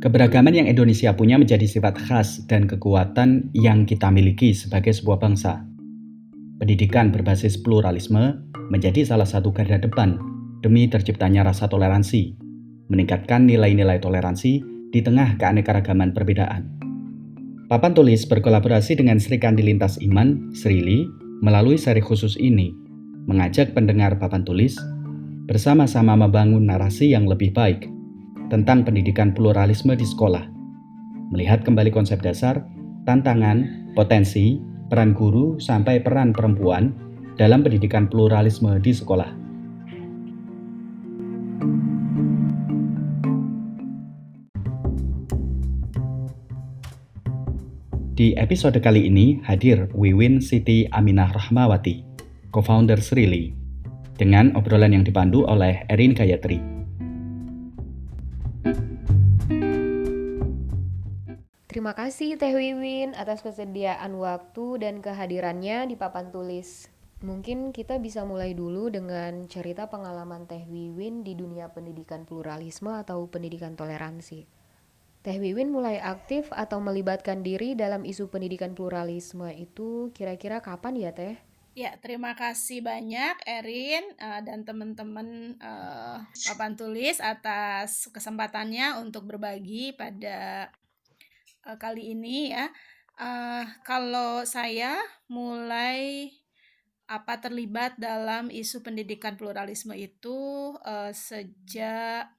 Keberagaman yang Indonesia punya menjadi sifat khas dan kekuatan yang kita miliki sebagai sebuah bangsa. Pendidikan berbasis pluralisme menjadi salah satu garda depan demi terciptanya rasa toleransi, meningkatkan nilai-nilai toleransi di tengah keanekaragaman perbedaan. Papan tulis berkolaborasi dengan Sri Kandi Lintas Iman, Srili, melalui seri khusus ini, mengajak pendengar papan tulis bersama-sama membangun narasi yang lebih baik tentang pendidikan pluralisme di sekolah. Melihat kembali konsep dasar, tantangan, potensi, peran guru, sampai peran perempuan dalam pendidikan pluralisme di sekolah. Di episode kali ini hadir Wiwin Siti Aminah Rahmawati, co-founder Srili, dengan obrolan yang dipandu oleh Erin Gayatri. Terima kasih Teh Wiwin atas kesediaan waktu dan kehadirannya di papan tulis. Mungkin kita bisa mulai dulu dengan cerita pengalaman Teh Wiwin di dunia pendidikan pluralisme atau pendidikan toleransi. Teh Wiwin mulai aktif atau melibatkan diri dalam isu pendidikan pluralisme itu kira-kira kapan ya Teh? Ya, terima kasih banyak Erin uh, dan teman-teman uh, papan tulis atas kesempatannya untuk berbagi pada uh, kali ini ya. Uh, kalau saya mulai apa terlibat dalam isu pendidikan pluralisme itu uh, sejak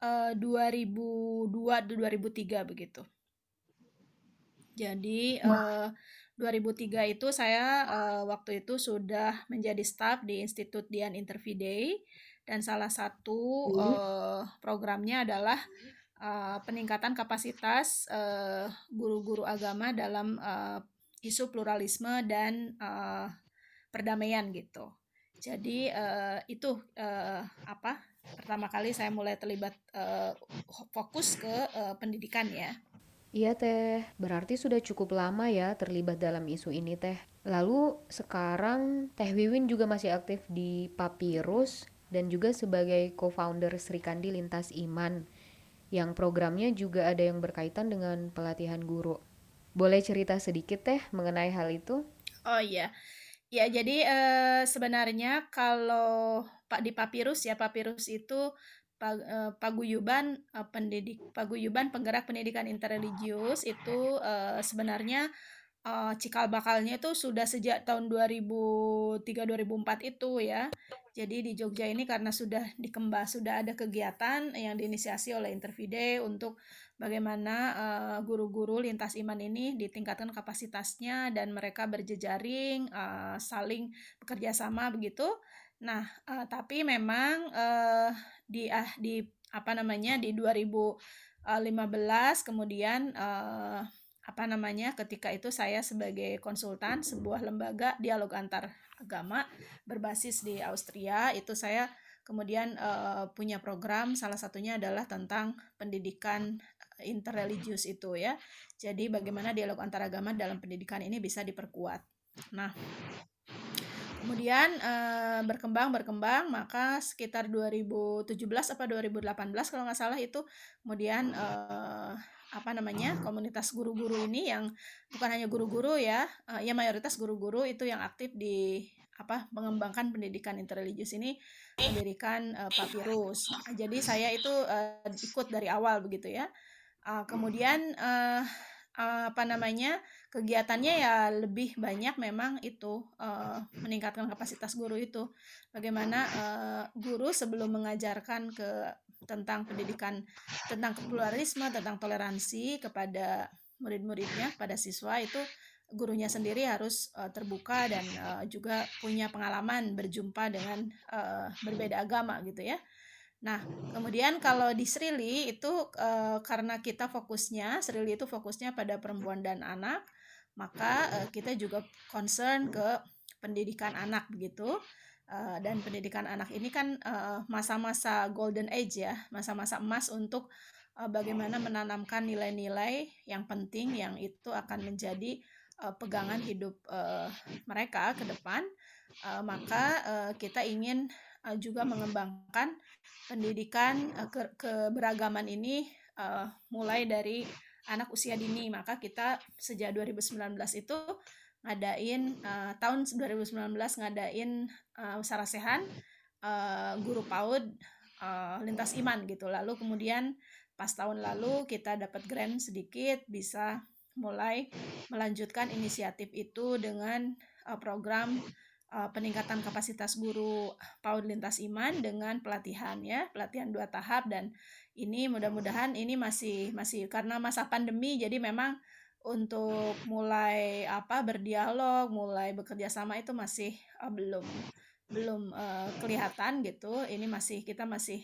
uh, 2002 2003 begitu. Jadi uh, 2003 itu saya uh, waktu itu sudah menjadi staff di Institut Dian Intervidei dan salah satu uh, programnya adalah uh, peningkatan kapasitas uh, guru-guru agama dalam uh, isu pluralisme dan uh, perdamaian gitu. Jadi uh, itu uh, apa? Pertama kali saya mulai terlibat uh, fokus ke uh, pendidikan ya. Iya teh, berarti sudah cukup lama ya terlibat dalam isu ini teh. Lalu sekarang Teh Wiwin juga masih aktif di Papirus dan juga sebagai co-founder Sri Kandi Lintas Iman yang programnya juga ada yang berkaitan dengan pelatihan guru. Boleh cerita sedikit teh mengenai hal itu? Oh iya. Ya, jadi eh, sebenarnya kalau Pak di Papirus ya, Papirus itu paguyuban eh, pendidik paguyuban penggerak pendidikan interreligius itu eh, sebenarnya uh, cikal bakalnya itu sudah sejak tahun 2003 2004 itu ya. Jadi di Jogja ini karena sudah dikembas sudah ada kegiatan yang diinisiasi oleh Intervide untuk bagaimana uh, guru-guru lintas iman ini ditingkatkan kapasitasnya dan mereka berjejaring uh, saling bekerja sama begitu. Nah, uh, tapi memang uh, di uh, di apa namanya di 2015 kemudian uh, apa namanya ketika itu saya sebagai konsultan sebuah lembaga dialog antar agama berbasis di Austria itu saya kemudian uh, punya program salah satunya adalah tentang pendidikan interreligius itu ya. Jadi bagaimana dialog antar agama dalam pendidikan ini bisa diperkuat. Nah kemudian uh, berkembang berkembang maka sekitar 2017 apa 2018 kalau nggak salah itu kemudian uh, apa namanya komunitas guru-guru ini yang bukan hanya guru-guru ya ya mayoritas guru-guru itu yang aktif di apa mengembangkan pendidikan interreligius ini mendirikan uh, papirus nah, jadi saya itu uh, ikut dari awal begitu ya. Uh, kemudian uh, uh, apa namanya kegiatannya ya lebih banyak memang itu uh, meningkatkan kapasitas guru itu. Bagaimana uh, guru sebelum mengajarkan ke tentang pendidikan tentang pluralisme tentang toleransi kepada murid-muridnya pada siswa itu gurunya sendiri harus uh, terbuka dan uh, juga punya pengalaman berjumpa dengan uh, berbeda agama gitu ya. Nah, kemudian kalau di Srili itu uh, karena kita fokusnya Srili itu fokusnya pada perempuan dan anak, maka uh, kita juga concern ke pendidikan anak begitu. Uh, dan pendidikan anak ini kan masa-masa golden age ya, masa-masa emas untuk bagaimana menanamkan nilai-nilai yang penting yang itu akan menjadi uh, pegangan hidup uh, mereka ke depan. Uh, maka uh, kita ingin uh, juga mengembangkan pendidikan uh, ke keberagaman ini uh, mulai dari anak usia dini. Maka kita sejak 2019 itu ngadain uh, tahun 2019 ngadain uh, sarasehan uh, guru PAUD uh, lintas iman gitu. Lalu kemudian pas tahun lalu kita dapat grant sedikit bisa mulai melanjutkan inisiatif itu dengan uh, program uh, peningkatan kapasitas guru PAUD lintas iman dengan pelatihan ya, pelatihan dua tahap dan ini mudah-mudahan ini masih masih karena masa pandemi jadi memang untuk mulai apa berdialog, mulai bekerja sama itu masih uh, belum belum uh, kelihatan gitu. Ini masih kita masih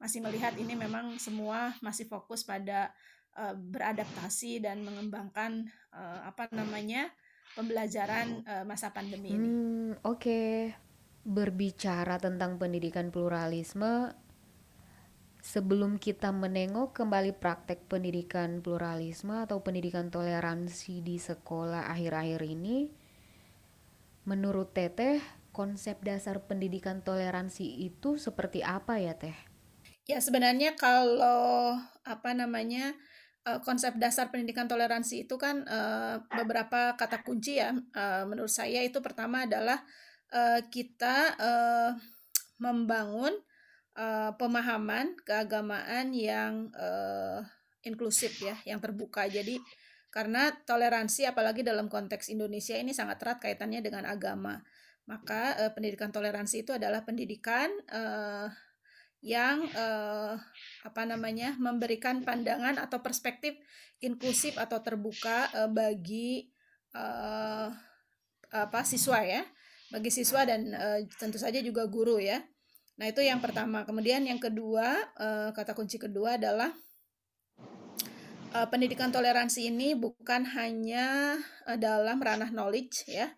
masih melihat ini memang semua masih fokus pada uh, beradaptasi dan mengembangkan uh, apa namanya pembelajaran uh, masa pandemi ini. Hmm, oke. Okay. Berbicara tentang pendidikan pluralisme, sebelum kita menengok kembali praktek pendidikan pluralisme atau pendidikan toleransi di sekolah akhir-akhir ini, menurut Teteh, konsep dasar pendidikan toleransi itu seperti apa ya Teh? Ya sebenarnya kalau apa namanya eh, konsep dasar pendidikan toleransi itu kan uh, beberapa kata kunci ya. Uh, menurut saya itu pertama adalah kita membangun pemahaman keagamaan yang inklusif ya, yang terbuka. Jadi karena toleransi apalagi dalam konteks Indonesia ini sangat erat kaitannya dengan agama. Maka pendidikan toleransi itu adalah pendidikan uh, yang uh, apa namanya memberikan pandangan atau perspektif inklusif atau terbuka uh, bagi uh, apa siswa ya bagi siswa dan uh, tentu saja juga guru ya Nah, itu yang pertama. Kemudian yang kedua, uh, kata kunci kedua adalah uh, pendidikan toleransi ini bukan hanya uh, dalam ranah knowledge ya.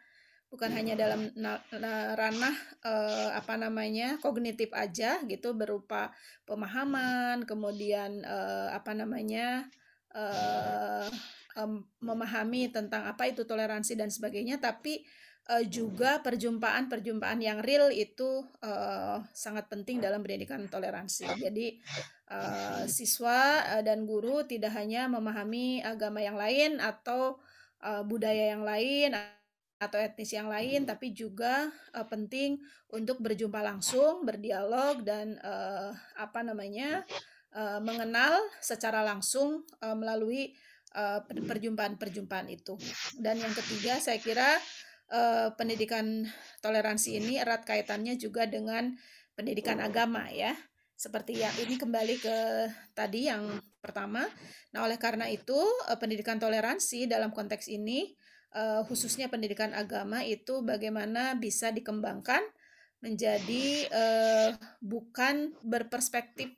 Bukan hanya dalam ranah uh, apa namanya? kognitif aja gitu berupa pemahaman, kemudian uh, apa namanya? Um, memahami tentang apa itu toleransi dan sebagainya, tapi uh, juga perjumpaan-perjumpaan yang real itu uh, sangat penting dalam pendidikan toleransi. Jadi uh, siswa uh, dan guru tidak hanya memahami agama yang lain atau uh, budaya yang lain atau etnis yang lain, tapi juga uh, penting untuk berjumpa langsung, berdialog dan uh, apa namanya uh, mengenal secara langsung uh, melalui perjumpaan-perjumpaan itu. Dan yang ketiga, saya kira uh, pendidikan toleransi ini erat kaitannya juga dengan pendidikan agama ya. Seperti yang ini kembali ke tadi yang pertama. Nah, oleh karena itu uh, pendidikan toleransi dalam konteks ini uh, khususnya pendidikan agama itu bagaimana bisa dikembangkan menjadi uh, bukan berperspektif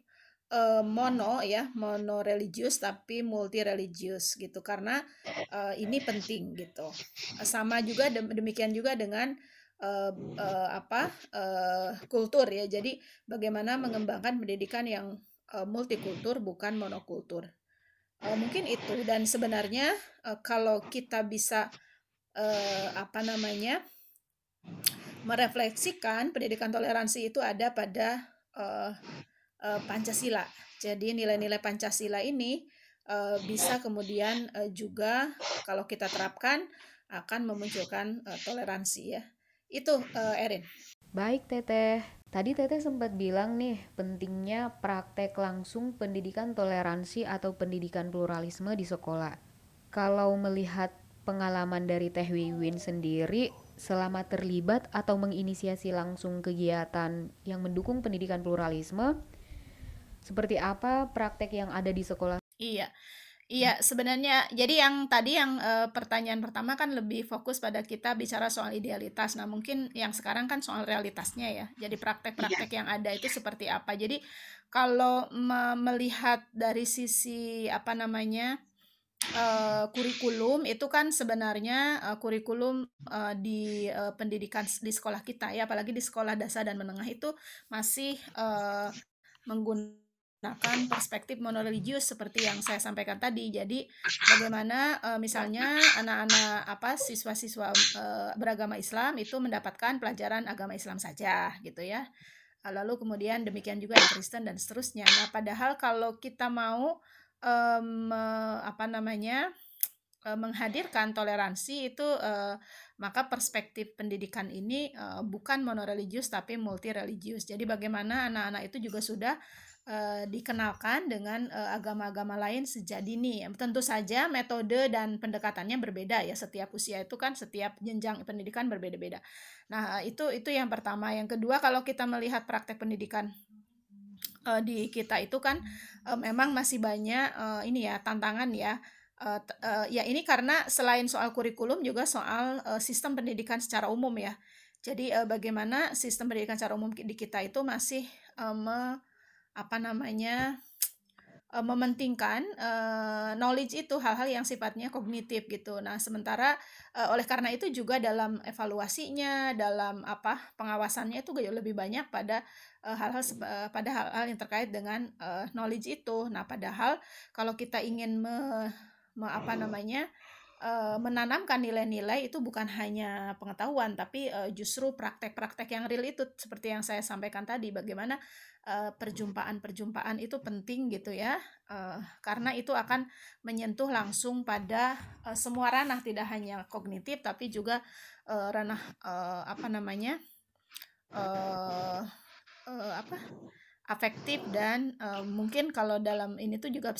uh, mono ya mono religius tapi multi religius gitu. Karena uh, ini penting gitu. Sama juga demikian juga dengan uh, uh, apa uh, kultur ya. Jadi bagaimana mengembangkan pendidikan yang uh, multikultur bukan monokultur. Uh, mungkin itu. Dan sebenarnya uh, kalau kita bisa uh, apa namanya merefleksikan pendidikan toleransi itu ada pada uh, uh, Pancasila. Jadi nilai-nilai Pancasila ini uh, bisa kemudian uh, juga kalau kita terapkan akan memunculkan uh, toleransi ya. Itu uh, Erin. Baik Teteh. Tadi Teteh sempat bilang nih pentingnya praktek langsung pendidikan toleransi atau pendidikan pluralisme di sekolah. Kalau melihat pengalaman dari Teh Wiwin sendiri selama terlibat atau menginisiasi langsung kegiatan yang mendukung pendidikan pluralisme, seperti apa praktek yang ada di sekolah? Iya. Iya, sebenarnya jadi yang tadi yang e, pertanyaan pertama kan lebih fokus pada kita bicara soal idealitas. Nah, mungkin yang sekarang kan soal realitasnya ya. Jadi praktek-praktek iya. yang ada itu seperti apa. Jadi kalau me melihat dari sisi apa namanya? Uh, kurikulum itu kan sebenarnya uh, kurikulum uh, di uh, pendidikan di sekolah kita ya apalagi di sekolah dasar dan menengah itu masih uh, menggunakan perspektif monoreligius seperti yang saya sampaikan tadi. Jadi bagaimana uh, misalnya anak-anak apa siswa-siswa uh, beragama Islam itu mendapatkan pelajaran agama Islam saja gitu ya. lalu kemudian demikian juga yang Kristen dan seterusnya. Nah, padahal kalau kita mau um, apa namanya menghadirkan toleransi itu uh, maka perspektif pendidikan ini uh, bukan monoreligius tapi multi religius. Jadi bagaimana anak-anak itu juga sudah dikenalkan dengan agama-agama lain sejak dini. Tentu saja metode dan pendekatannya berbeda ya. Setiap usia itu kan setiap jenjang pendidikan berbeda-beda. Nah, itu itu yang pertama. Yang kedua kalau kita melihat praktek pendidikan uh, di kita itu kan uh, memang masih banyak uh, ini ya tantangan ya. Uh, uh, ya ini karena selain soal kurikulum juga soal uh, sistem pendidikan secara umum ya. Jadi uh, bagaimana sistem pendidikan secara umum di kita itu masih uh, apa namanya uh, mementingkan uh, knowledge itu hal-hal yang sifatnya kognitif gitu. Nah, sementara uh, oleh karena itu juga dalam evaluasinya, dalam apa pengawasannya itu lebih banyak pada hal-hal uh, pada hal-hal yang terkait dengan uh, knowledge itu. Nah, padahal kalau kita ingin me, me apa namanya menanamkan nilai-nilai itu bukan hanya pengetahuan tapi uh, justru praktek-praktek yang real itu seperti yang saya sampaikan tadi bagaimana uh, perjumpaan-perjumpaan itu penting gitu ya uh, karena itu akan menyentuh langsung pada uh, semua ranah tidak hanya kognitif tapi juga uh, ranah uh, apa namanya uh, uh, apa afektif dan uh, mungkin kalau dalam ini tuh juga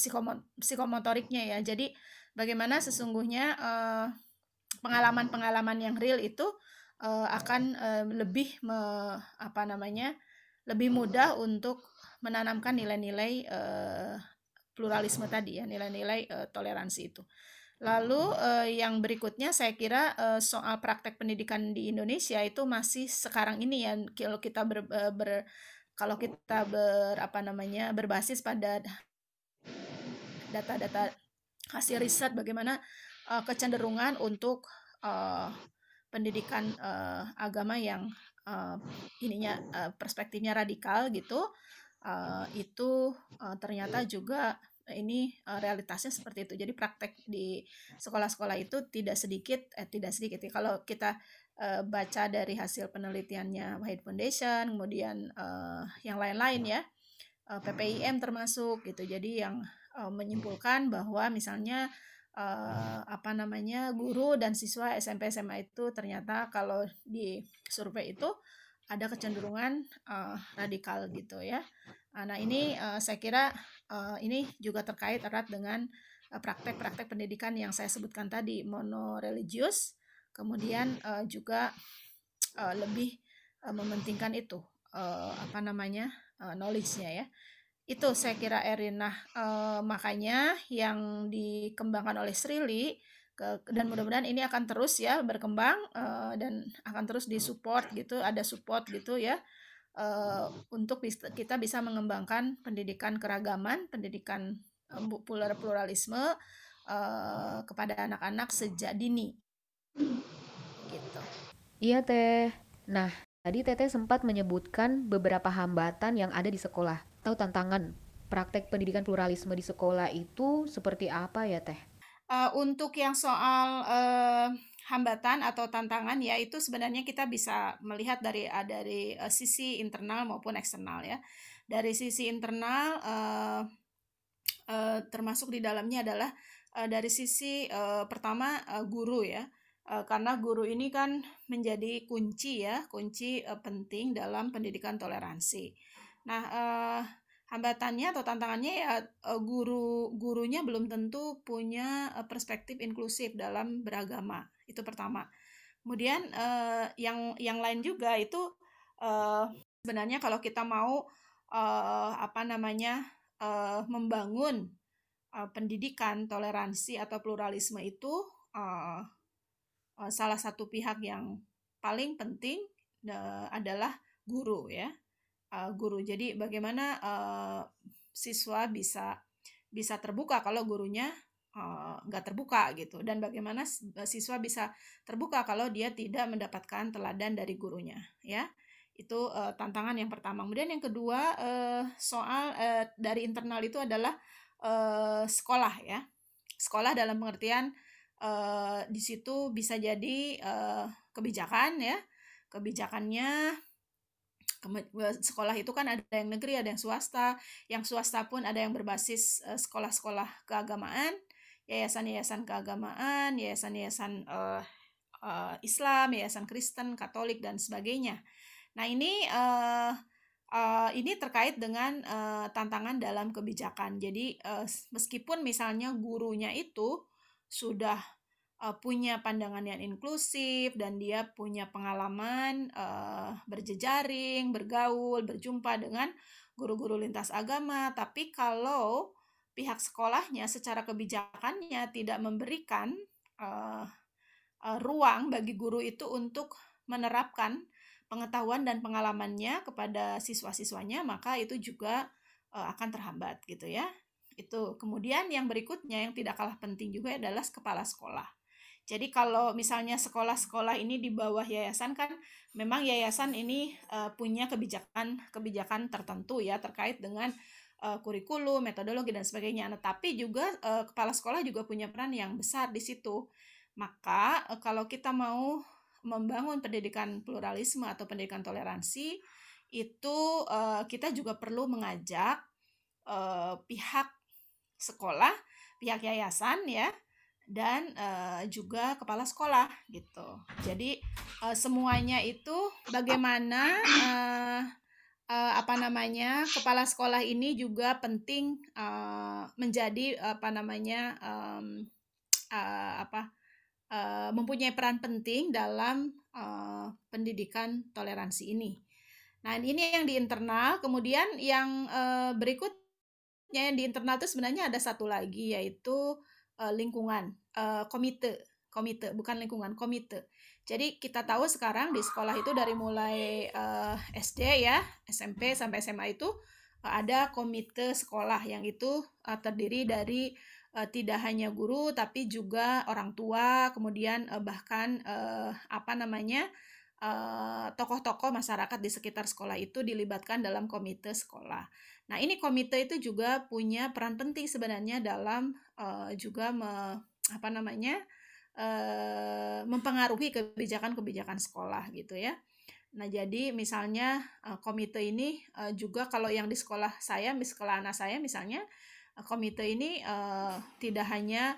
psikomotoriknya ya. Jadi bagaimana sesungguhnya pengalaman-pengalaman uh, yang real itu uh, akan uh, lebih me, apa namanya lebih mudah untuk menanamkan nilai-nilai pluralisme tadi ya nilai-nilai toleransi itu. Lalu uh, yang berikutnya saya kira uh, soal praktek pendidikan di Indonesia itu masih sekarang ini ya kalau kita ber, ber kalau kita ber apa namanya berbasis pada data-data hasil riset bagaimana uh, kecenderungan untuk uh, pendidikan uh, agama yang uh, ininya uh, perspektifnya radikal gitu uh, itu uh, ternyata juga ini uh, realitasnya seperti itu. Jadi praktek di sekolah-sekolah itu tidak sedikit eh tidak sedikit. Kalau kita baca dari hasil penelitiannya Wahid Foundation, kemudian uh, yang lain-lain ya, uh, PPIM termasuk gitu. Jadi yang uh, menyimpulkan bahwa misalnya uh, apa namanya guru dan siswa SMP SMA itu ternyata kalau di survei itu ada kecenderungan uh, radikal gitu ya. Nah ini uh, saya kira uh, ini juga terkait erat dengan praktek-praktek pendidikan yang saya sebutkan tadi monoreligius, kemudian uh, juga uh, lebih uh, mementingkan itu uh, apa namanya uh, knowledge-nya ya itu saya kira Erin nah uh, makanya yang dikembangkan oleh Srili ke, dan mudah-mudahan ini akan terus ya berkembang uh, dan akan terus disupport gitu ada support gitu ya uh, untuk bisa, kita bisa mengembangkan pendidikan keragaman pendidikan plural pluralisme kepada anak-anak sejak dini. Gitu. Iya teh. Nah tadi teteh sempat menyebutkan beberapa hambatan yang ada di sekolah atau tantangan praktek pendidikan pluralisme di sekolah itu seperti apa ya Teh? Uh, untuk yang soal uh, hambatan atau tantangan ya itu sebenarnya kita bisa melihat dari uh, dari uh, sisi internal maupun eksternal ya. Dari sisi internal uh, uh, termasuk di dalamnya adalah uh, dari sisi uh, pertama uh, guru ya. Karena guru ini kan menjadi kunci ya, kunci penting dalam pendidikan toleransi. Nah, uh, hambatannya atau tantangannya ya uh, guru gurunya belum tentu punya uh, perspektif inklusif dalam beragama. Itu pertama. Kemudian uh, yang yang lain juga itu uh, sebenarnya kalau kita mau uh, apa namanya uh, membangun uh, pendidikan toleransi atau pluralisme itu uh, uh, salah satu pihak yang paling penting adalah guru ya uh, guru. Jadi bagaimana uh, siswa bisa bisa terbuka kalau gurunya nggak uh, terbuka gitu. Dan bagaimana siswa bisa terbuka kalau dia tidak mendapatkan teladan dari gurunya ya. Itu uh, tantangan yang pertama. Kemudian yang kedua uh, soal uh, dari internal itu adalah uh, sekolah ya. Sekolah dalam pengertian uh, di situ bisa jadi uh, kebijakan ya. Kebijakannya sekolah itu kan ada yang negeri, ada yang swasta. Yang swasta pun ada yang berbasis sekolah-sekolah keagamaan, yayasan-yayasan keagamaan, yayasan-yayasan uh, uh, Islam, yayasan Kristen, Katolik dan sebagainya. Nah ini uh, uh, ini terkait dengan uh, tantangan dalam kebijakan. Jadi uh, meskipun misalnya gurunya itu sudah uh, punya pandangan yang inklusif dan dia punya pengalaman uh, berjejaring, bergaul, berjumpa dengan guru-guru lintas agama. Tapi kalau pihak sekolahnya secara kebijakannya tidak memberikan uh, uh, ruang bagi guru itu untuk menerapkan pengetahuan dan pengalamannya kepada siswa-siswanya, maka itu juga uh, akan terhambat gitu ya. Itu. Kemudian yang berikutnya yang tidak kalah penting juga adalah kepala sekolah. Jadi kalau misalnya sekolah-sekolah ini di bawah yayasan kan memang yayasan ini uh, punya kebijakan kebijakan tertentu ya terkait dengan uh, kurikulum, metodologi dan sebagainya. Nah, tapi juga uh, kepala sekolah juga punya peran yang besar di situ. Maka uh, kalau kita mau membangun pendidikan pluralisme atau pendidikan toleransi itu uh, kita juga perlu mengajak uh, pihak sekolah, pihak yayasan ya dan uh, juga kepala sekolah gitu. Jadi uh, semuanya itu bagaimana uh, uh, apa namanya kepala sekolah ini juga penting uh, menjadi apa namanya um, uh, apa uh, mempunyai peran penting dalam uh, pendidikan toleransi ini. Nah ini yang di internal. Kemudian yang uh, berikutnya yang di internal itu sebenarnya ada satu lagi yaitu uh, lingkungan, uh, komite, komite bukan lingkungan, komite. Jadi kita tahu sekarang di sekolah itu dari mulai uh, SD ya, SMP sampai SMA itu uh, ada komite sekolah yang itu uh, terdiri dari uh, tidak hanya guru tapi juga orang tua, kemudian uh, bahkan uh, apa namanya tokoh-tokoh masyarakat di sekitar sekolah itu dilibatkan dalam komite sekolah. Nah, ini komite itu juga punya peran penting sebenarnya dalam uh, juga me, apa namanya? Uh, mempengaruhi kebijakan-kebijakan sekolah gitu ya. Nah, jadi misalnya uh, komite ini uh, juga kalau yang di sekolah saya, di sekolah anak saya misalnya, uh, komite ini uh, tidak hanya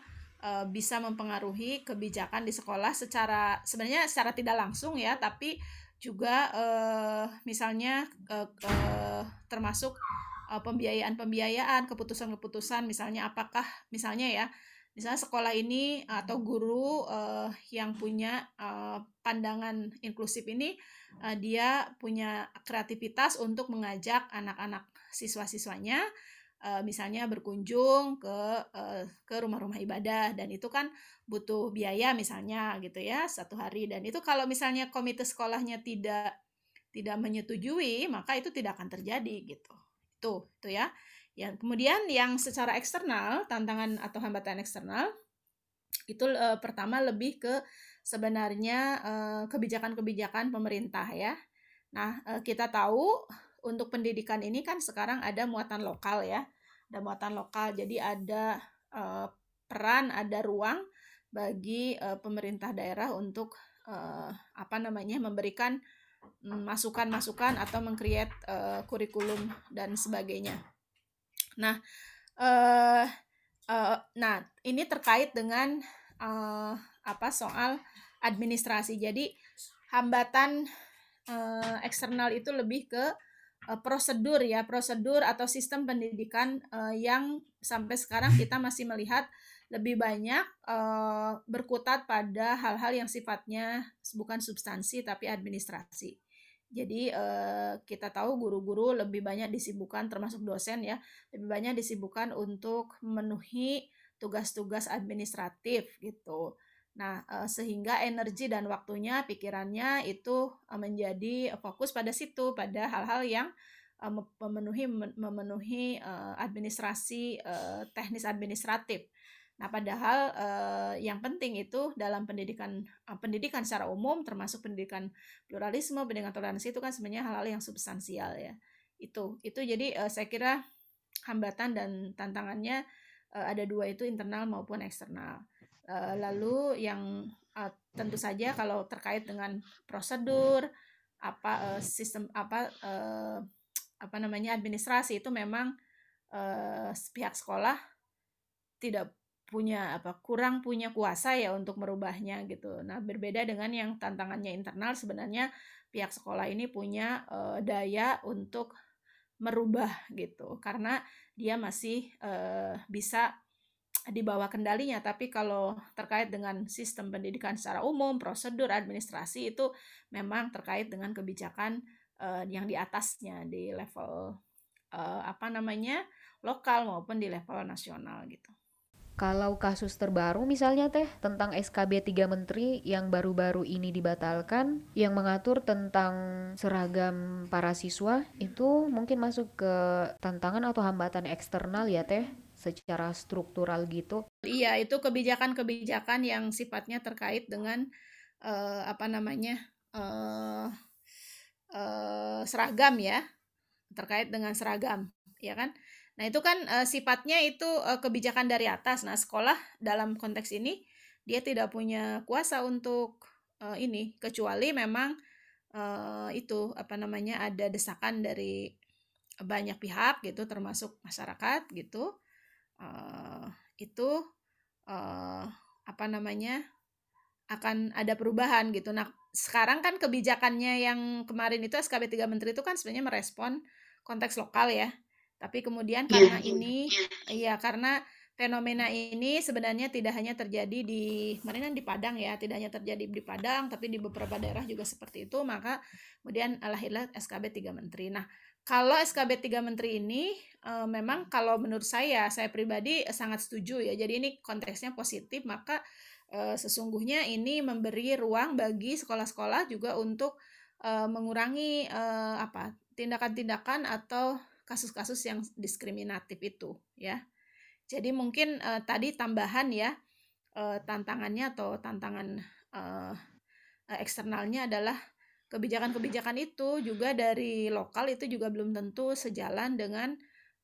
bisa mempengaruhi kebijakan di sekolah secara sebenarnya secara tidak langsung ya, tapi juga misalnya termasuk pembiayaan-pembiayaan, keputusan-keputusan misalnya apakah misalnya ya, misalnya sekolah ini atau guru uh, yang punya uh, pandangan inklusif ini uh, dia punya kreativitas untuk mengajak anak-anak siswa-siswanya uh, misalnya berkunjung ke uh, ke rumah-rumah ibadah dan itu kan butuh biaya misalnya gitu ya satu hari. Dan itu kalau misalnya komite sekolahnya tidak tidak menyetujui maka itu tidak akan terjadi gitu itu itu ya. Yang kemudian yang secara eksternal tantangan atau hambatan eksternal itu e, pertama lebih ke sebenarnya kebijakan-kebijakan pemerintah ya. Nah e, kita tahu untuk pendidikan ini kan sekarang ada muatan lokal ya ada muatan lokal. Jadi ada e, peran ada ruang bagi e, pemerintah daerah untuk e, apa namanya memberikan masukan-masukan atau mengcreate uh, kurikulum dan sebagainya. Nah, uh, uh, nah ini terkait dengan uh, apa soal administrasi. Jadi hambatan uh, eksternal itu lebih ke uh, prosedur ya, prosedur atau sistem pendidikan uh, yang sampai sekarang kita masih melihat lebih banyak uh, berkutat pada hal-hal yang sifatnya bukan substansi tapi administrasi. Jadi uh, kita tahu guru-guru lebih banyak disibukkan termasuk dosen ya, lebih banyak disibukkan untuk memenuhi tugas-tugas administratif gitu. Nah, uh, sehingga energi dan waktunya, pikirannya itu menjadi fokus pada situ, pada hal-hal yang memenuhi memenuhi administrasi teknis administratif. Nah, padahal eh, yang penting itu dalam pendidikan eh, pendidikan secara umum termasuk pendidikan pluralisme, pendidikan toleransi itu kan sebenarnya hal-hal yang substansial ya. Itu itu jadi eh, saya kira hambatan dan tantangannya eh, ada dua itu internal maupun eksternal. Eh, lalu yang eh, tentu saja kalau terkait dengan prosedur apa uh, sistem apa uh, apa namanya administrasi itu memang uh, pihak sekolah tidak punya apa kurang punya kuasa ya untuk merubahnya gitu. Nah, berbeda dengan yang tantangannya internal sebenarnya pihak sekolah ini punya uh, daya untuk merubah gitu karena dia masih uh, bisa di bawah kendalinya tapi kalau terkait dengan sistem pendidikan secara umum prosedur administrasi itu memang terkait dengan kebijakan uh, yang di atasnya di level uh, apa namanya lokal maupun di level nasional gitu. Kalau kasus terbaru misalnya teh tentang SKB 3 Menteri yang baru-baru ini dibatalkan yang mengatur tentang seragam para siswa itu mungkin masuk ke tantangan atau hambatan eksternal ya teh secara struktural gitu. Iya, itu kebijakan-kebijakan yang sifatnya terkait dengan uh, apa namanya? Uh, uh, seragam ya. Terkait dengan seragam, ya kan? Nah, itu kan uh, sifatnya itu uh, kebijakan dari atas. Nah, sekolah dalam konteks ini dia tidak punya kuasa untuk uh, ini kecuali memang uh, itu apa namanya ada desakan dari banyak pihak gitu termasuk masyarakat gitu. Uh, itu uh, apa namanya akan ada perubahan gitu. Nah, sekarang kan kebijakannya yang kemarin itu SKB 3 Menteri itu kan sebenarnya merespon konteks lokal ya tapi kemudian iya, karena ini, iya karena fenomena ini sebenarnya tidak hanya terjadi di kemarin kan di Padang ya, tidak hanya terjadi di Padang, tapi di beberapa daerah juga seperti itu. Maka kemudian lahirlah SKB 3 Menteri. Nah, kalau SKB 3 Menteri ini e, memang kalau menurut saya, saya pribadi sangat setuju ya. Jadi ini konteksnya positif, maka e, sesungguhnya ini memberi ruang bagi sekolah-sekolah juga untuk e, mengurangi e, apa tindakan-tindakan atau kasus-kasus yang diskriminatif itu ya. Jadi mungkin uh, tadi tambahan ya uh, tantangannya atau tantangan uh, eksternalnya adalah kebijakan-kebijakan itu juga dari lokal itu juga belum tentu sejalan dengan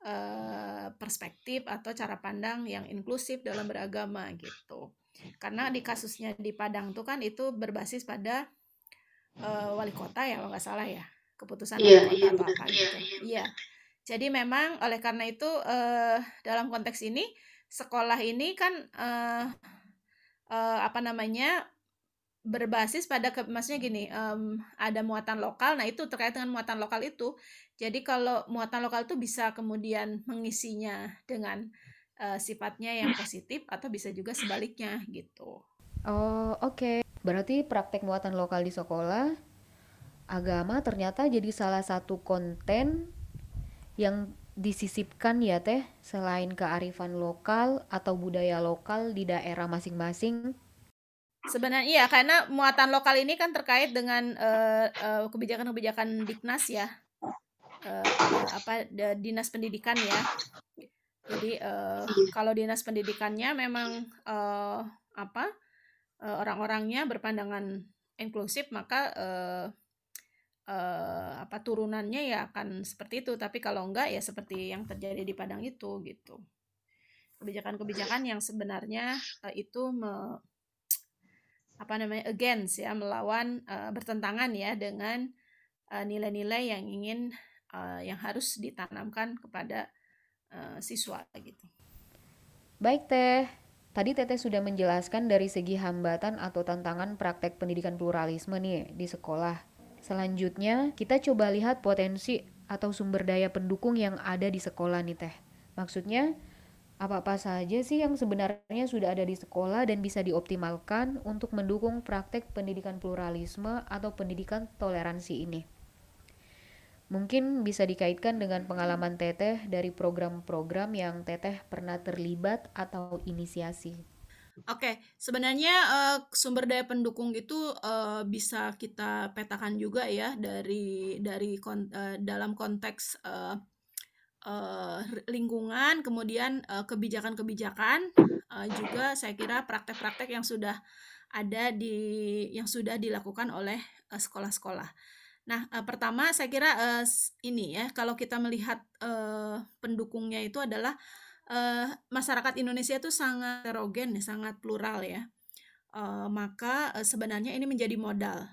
uh, perspektif atau cara pandang yang inklusif dalam beragama gitu. Karena di kasusnya di Padang tuh kan itu berbasis pada uh, wali kota ya kalau nggak salah ya keputusan yeah, wali kota yeah, atau apa gitu. Iya. Yeah. Jadi memang oleh karena itu uh, dalam konteks ini sekolah ini kan uh, uh, apa namanya berbasis pada ke, maksudnya gini um, ada muatan lokal. Nah itu terkait dengan muatan lokal itu. Jadi kalau muatan lokal itu bisa kemudian mengisinya dengan uh, sifatnya yang positif atau bisa juga sebaliknya gitu. Oh oke. Okay. berarti praktek muatan lokal di sekolah agama ternyata jadi salah satu konten yang disisipkan ya teh selain kearifan lokal atau budaya lokal di daerah masing-masing Sebenarnya iya karena muatan lokal ini kan terkait dengan uh, uh, kebijakan-kebijakan Diknas ya. Uh, apa dinas pendidikan ya. Jadi uh, kalau dinas pendidikannya memang uh, apa uh, orang-orangnya berpandangan inklusif maka uh, uh, apa turunannya ya akan seperti itu. Tapi kalau enggak ya seperti yang terjadi di Padang itu gitu. Kebijakan-kebijakan yang sebenarnya uh, itu me, apa namanya against ya melawan uh, bertentangan ya dengan nilai-nilai uh, yang ingin uh, yang harus ditanamkan kepada uh, siswa gitu. Baik teh, tadi Teteh sudah menjelaskan dari segi hambatan atau tantangan praktek pendidikan pluralisme nih di sekolah Selanjutnya, kita coba lihat potensi atau sumber daya pendukung yang ada di sekolah nih teh. Maksudnya, apa-apa saja sih yang sebenarnya sudah ada di sekolah dan bisa dioptimalkan untuk mendukung praktek pendidikan pluralisme atau pendidikan toleransi ini. Mungkin bisa dikaitkan dengan pengalaman Teteh dari program-program yang Teteh pernah terlibat atau inisiasi. Oke, sebenarnya uh, sumber daya pendukung itu uh, bisa kita petakan juga ya dari dari kon, uh, dalam konteks uh, uh, lingkungan, kemudian uh, kebijakan-kebijakan, uh, juga saya kira praktek-praktek yang sudah ada di yang sudah dilakukan oleh sekolah-sekolah. Nah, uh, pertama saya kira uh, ini ya, kalau kita melihat uh, pendukungnya itu adalah uh, masyarakat Indonesia itu sangat heterogen, sangat plural ya. Uh, maka uh, sebenarnya ini menjadi modal.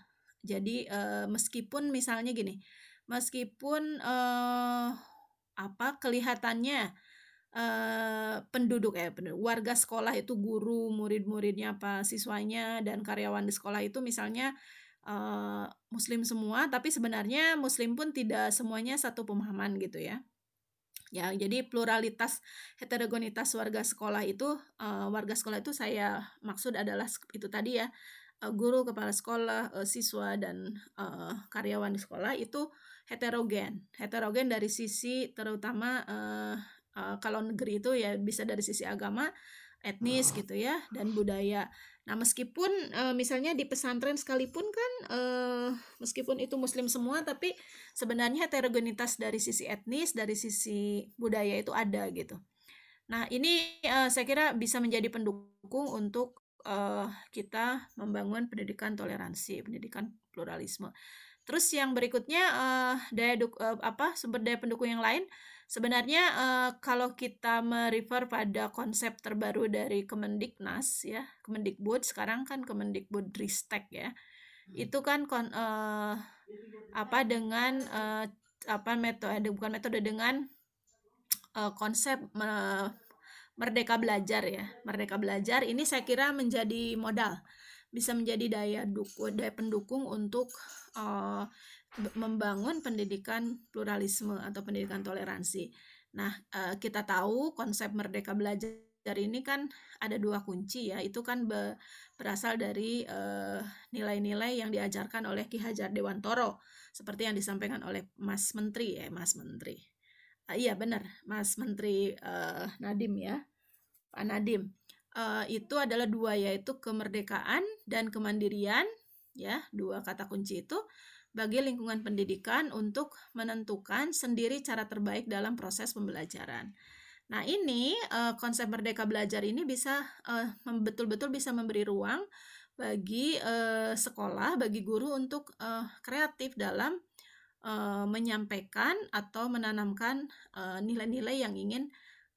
Jadi uh, meskipun misalnya gini, meskipun uh, apa kelihatannya uh, penduduk ya penduduk, warga sekolah itu guru, murid-muridnya apa siswanya dan karyawan di sekolah itu misalnya uh, muslim semua, tapi sebenarnya muslim pun tidak semuanya satu pemahaman gitu ya. Ya, jadi pluralitas heterogenitas warga sekolah itu uh, warga sekolah itu saya maksud adalah itu tadi ya uh, guru, kepala sekolah, uh, siswa dan uh, karyawan di sekolah itu heterogen. Heterogen dari sisi terutama uh, uh, kalau negeri itu ya bisa dari sisi agama, etnis gitu ya dan budaya. Nah, meskipun uh, misalnya di pesantren sekalipun kan uh, meskipun itu muslim semua tapi sebenarnya heterogenitas dari sisi etnis, dari sisi budaya itu ada gitu. Nah, ini uh, saya kira bisa menjadi pendukung untuk uh, kita membangun pendidikan toleransi, pendidikan pluralisme. Terus yang berikutnya uh, daya duk, uh, apa sumber daya pendukung yang lain Sebenarnya uh, kalau kita merefer pada konsep terbaru dari Kemendiknas ya, Kemendikbud sekarang kan Kemendikbud Ristek ya. Hmm. Itu kan kon, uh, apa dengan uh, apa metode bukan metode dengan uh, konsep merdeka belajar ya. Merdeka belajar ini saya kira menjadi modal bisa menjadi daya dukung daya pendukung untuk uh, membangun pendidikan pluralisme atau pendidikan toleransi. Nah, uh, kita tahu konsep merdeka belajar ini kan ada dua kunci ya. Itu kan be, berasal dari nilai-nilai uh, yang diajarkan oleh Ki Hajar Dewantoro seperti yang disampaikan oleh Mas Menteri ya, Mas Menteri. Uh, iya benar, Mas Menteri uh, Nadim ya. Pak Nadim itu adalah dua yaitu kemerdekaan dan kemandirian ya dua kata kunci itu bagi lingkungan pendidikan untuk menentukan sendiri cara terbaik dalam proses pembelajaran. Nah ini uh, konsep merdeka belajar ini bisa uh, betul-betul bisa memberi ruang bagi uh, sekolah, bagi guru untuk uh, kreatif dalam uh, menyampaikan atau menanamkan nilai-nilai uh, yang ingin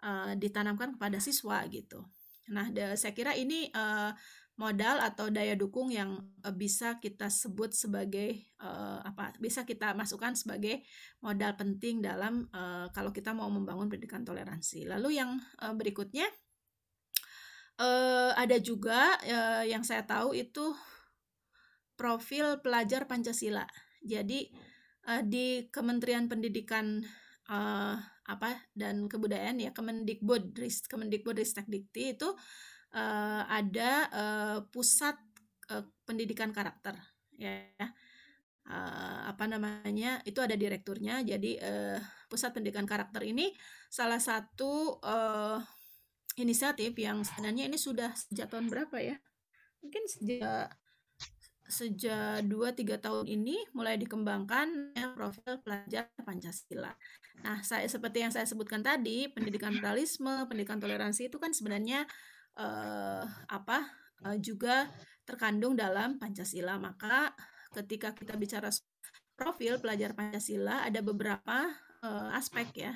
uh, ditanamkan kepada siswa gitu. Nah, saya kira ini uh, modal atau daya dukung yang uh, bisa kita sebut sebagai uh, apa? Bisa kita masukkan sebagai modal penting dalam uh, kalau kita mau membangun pendidikan toleransi. Lalu yang uh, berikutnya uh, ada juga uh, yang saya tahu itu profil pelajar Pancasila. Jadi uh, di Kementerian Pendidikan uh, apa dan kebudayaan ya Kemendikbud Kemendikbud Ristek Dikti itu uh, ada uh, pusat uh, pendidikan karakter ya. Uh, apa namanya itu ada direkturnya. Jadi uh, pusat pendidikan karakter ini salah satu uh, inisiatif yang sebenarnya ini sudah sejak tahun berapa ya? Mungkin sejak sejak 2-3 tahun ini mulai dikembangkan ya, profil pelajar Pancasila. Nah, saya seperti yang saya sebutkan tadi, pendidikan pluralisme, pendidikan toleransi itu kan sebenarnya eh, apa eh, juga terkandung dalam Pancasila. Maka ketika kita bicara profil pelajar Pancasila ada beberapa eh, aspek ya.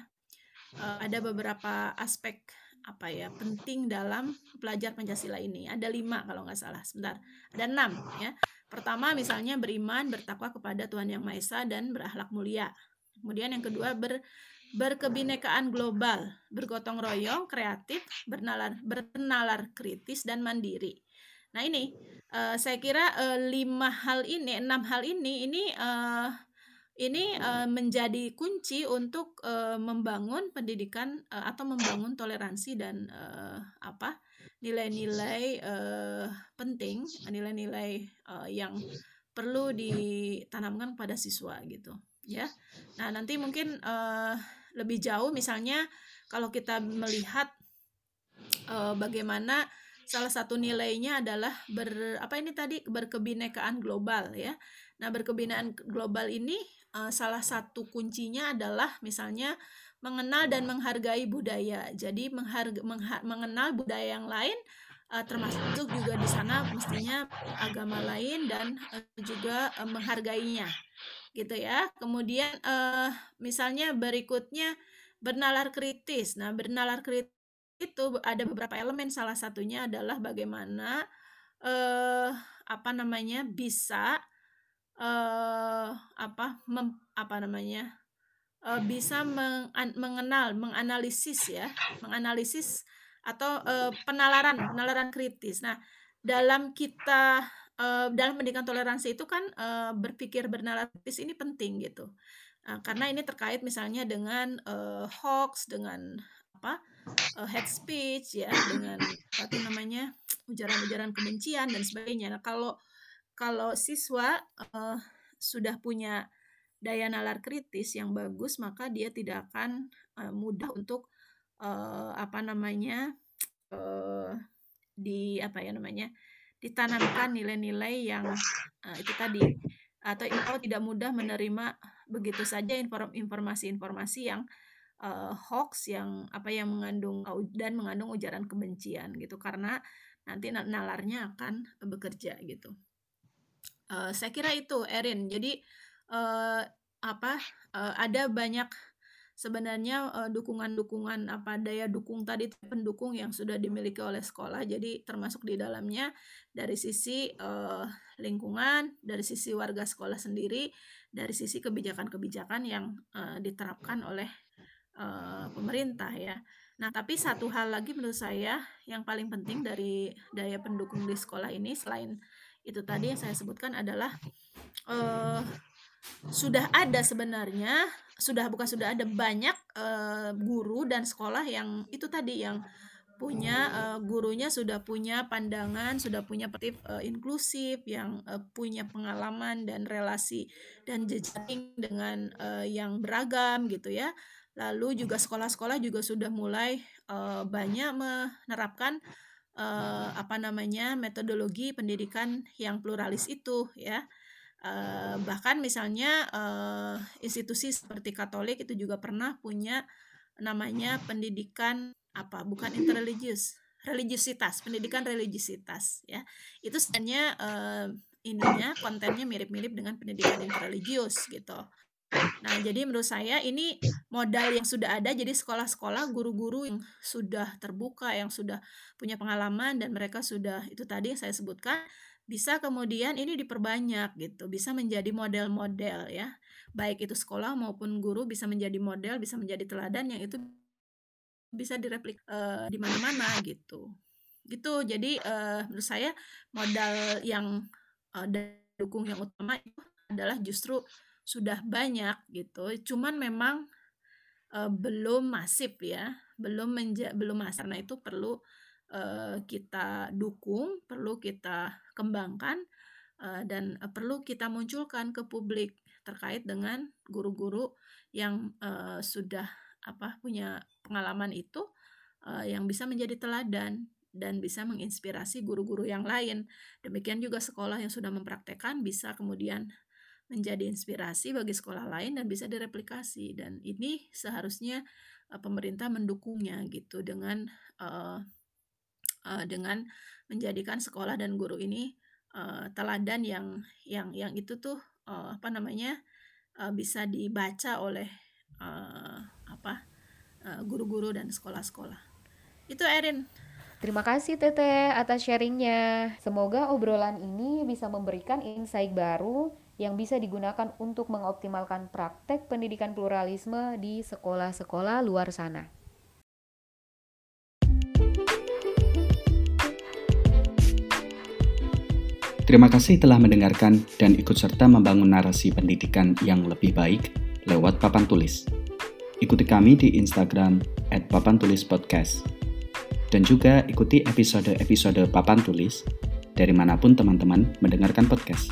Eh, ada beberapa aspek apa ya penting dalam pelajar Pancasila ini. Ada lima kalau nggak salah. Sebentar, ada enam ya. Pertama misalnya beriman, bertakwa kepada Tuhan Yang Maha Esa dan berakhlak mulia. Kemudian yang kedua ber berkebinekaan global, bergotong royong, kreatif, bernalar bernalar kritis dan mandiri. Nah ini uh, saya kira uh, lima hal ini, enam hal ini ini uh, ini uh, menjadi kunci untuk uh, membangun pendidikan uh, atau membangun toleransi dan uh, apa nilai-nilai uh, penting, nilai-nilai uh, yang perlu ditanamkan pada siswa gitu, ya. Nah nanti mungkin uh, lebih jauh, misalnya kalau kita melihat uh, bagaimana salah satu nilainya adalah ber apa ini tadi berkebinekaan global ya. Nah berkebinekaan global ini uh, salah satu kuncinya adalah misalnya mengenal dan menghargai budaya. Jadi mengharga, mengha, mengenal budaya yang lain uh, termasuk juga di sana mestinya agama lain dan uh, juga uh, menghargainya. Gitu ya. Kemudian uh, misalnya berikutnya bernalar kritis. Nah, bernalar kritis itu ada beberapa elemen salah satunya adalah bagaimana uh, apa namanya bisa uh, apa mem, apa namanya uh, bisa meng, mengenal menganalisis ya menganalisis atau uh, penalaran penalaran kritis nah dalam kita uh, dalam pendidikan toleransi itu kan uh, berpikir bernalar kritis ini penting gitu. Uh, karena ini terkait misalnya dengan uh, hoax dengan apa uh, head speech ya dengan apa namanya ujaran-ujaran kebencian dan sebagainya. Nah kalau kalau siswa uh, sudah punya daya nalar kritis yang bagus, maka dia tidak akan uh, mudah untuk uh, apa namanya uh, di apa ya namanya ditanamkan nilai-nilai yang uh, itu tadi atau kalau tidak mudah menerima begitu saja informasi-informasi yang uh, hoax yang apa yang mengandung dan mengandung ujaran kebencian gitu karena nanti nalarnya akan bekerja gitu. Uh, saya kira itu Erin. Jadi uh, apa uh, ada banyak sebenarnya uh, dukungan-dukungan apa daya dukung tadi pendukung yang sudah dimiliki oleh sekolah. Jadi termasuk di dalamnya dari sisi uh, lingkungan, dari sisi warga sekolah sendiri, dari sisi kebijakan-kebijakan yang uh, diterapkan oleh uh, pemerintah ya. Nah, tapi satu hal lagi menurut saya yang paling penting dari daya pendukung di sekolah ini selain itu tadi yang saya sebutkan adalah uh, sudah ada sebenarnya sudah bukan sudah ada banyak uh, guru dan sekolah yang itu tadi yang punya uh, gurunya sudah punya pandangan sudah punya perspektif uh, inklusif yang uh, punya pengalaman dan relasi dan jejaring dengan uh, yang beragam gitu ya. Lalu juga sekolah-sekolah juga sudah mulai uh, banyak menerapkan uh, apa namanya metodologi pendidikan yang pluralis itu ya uh, bahkan misalnya uh, institusi seperti Katolik itu juga pernah punya namanya pendidikan apa? Bukan interreligius religiusitas pendidikan religiusitas ya. Itu sebenarnya uh, ininya kontennya mirip-mirip dengan pendidikan interreligius gitu. Nah, jadi menurut saya ini modal yang sudah ada, jadi sekolah-sekolah, guru-guru yang sudah terbuka, yang sudah punya pengalaman dan mereka sudah itu tadi yang saya sebutkan, bisa kemudian ini diperbanyak gitu, bisa menjadi model-model ya. Baik itu sekolah maupun guru bisa menjadi model, bisa menjadi teladan yang itu bisa direplik uh, di mana-mana gitu. Gitu. Jadi uh, menurut saya modal yang uh, dukung yang utama itu adalah justru sudah banyak gitu. Cuman memang uh, belum masif ya, belum menja belum masif. Karena itu perlu uh, kita dukung, perlu kita kembangkan uh, dan uh, perlu kita munculkan ke publik terkait dengan guru-guru yang sudah apa punya pengalaman itu yang bisa menjadi teladan dan bisa menginspirasi guru-guru yang lain. Demikian juga sekolah yang sudah mempraktekkan bisa kemudian menjadi inspirasi bagi sekolah lain dan bisa direplikasi dan ini seharusnya pemerintah mendukungnya gitu dengan uh, uh, dengan menjadikan sekolah dan guru ini uh, teladan yang yang yang itu tuh uh, apa namanya uh, bisa dibaca oleh uh, apa guru-guru dan sekolah-sekolah itu Erin Terima kasih Tete atas sharingnya. Semoga obrolan ini bisa memberikan insight baru yang bisa digunakan untuk mengoptimalkan praktek pendidikan pluralisme di sekolah-sekolah luar sana. Terima kasih telah mendengarkan dan ikut serta membangun narasi pendidikan yang lebih baik lewat papan tulis. Ikuti kami di Instagram at. Dan juga ikuti episode-episode papan tulis dari mana pun teman-teman mendengarkan podcast.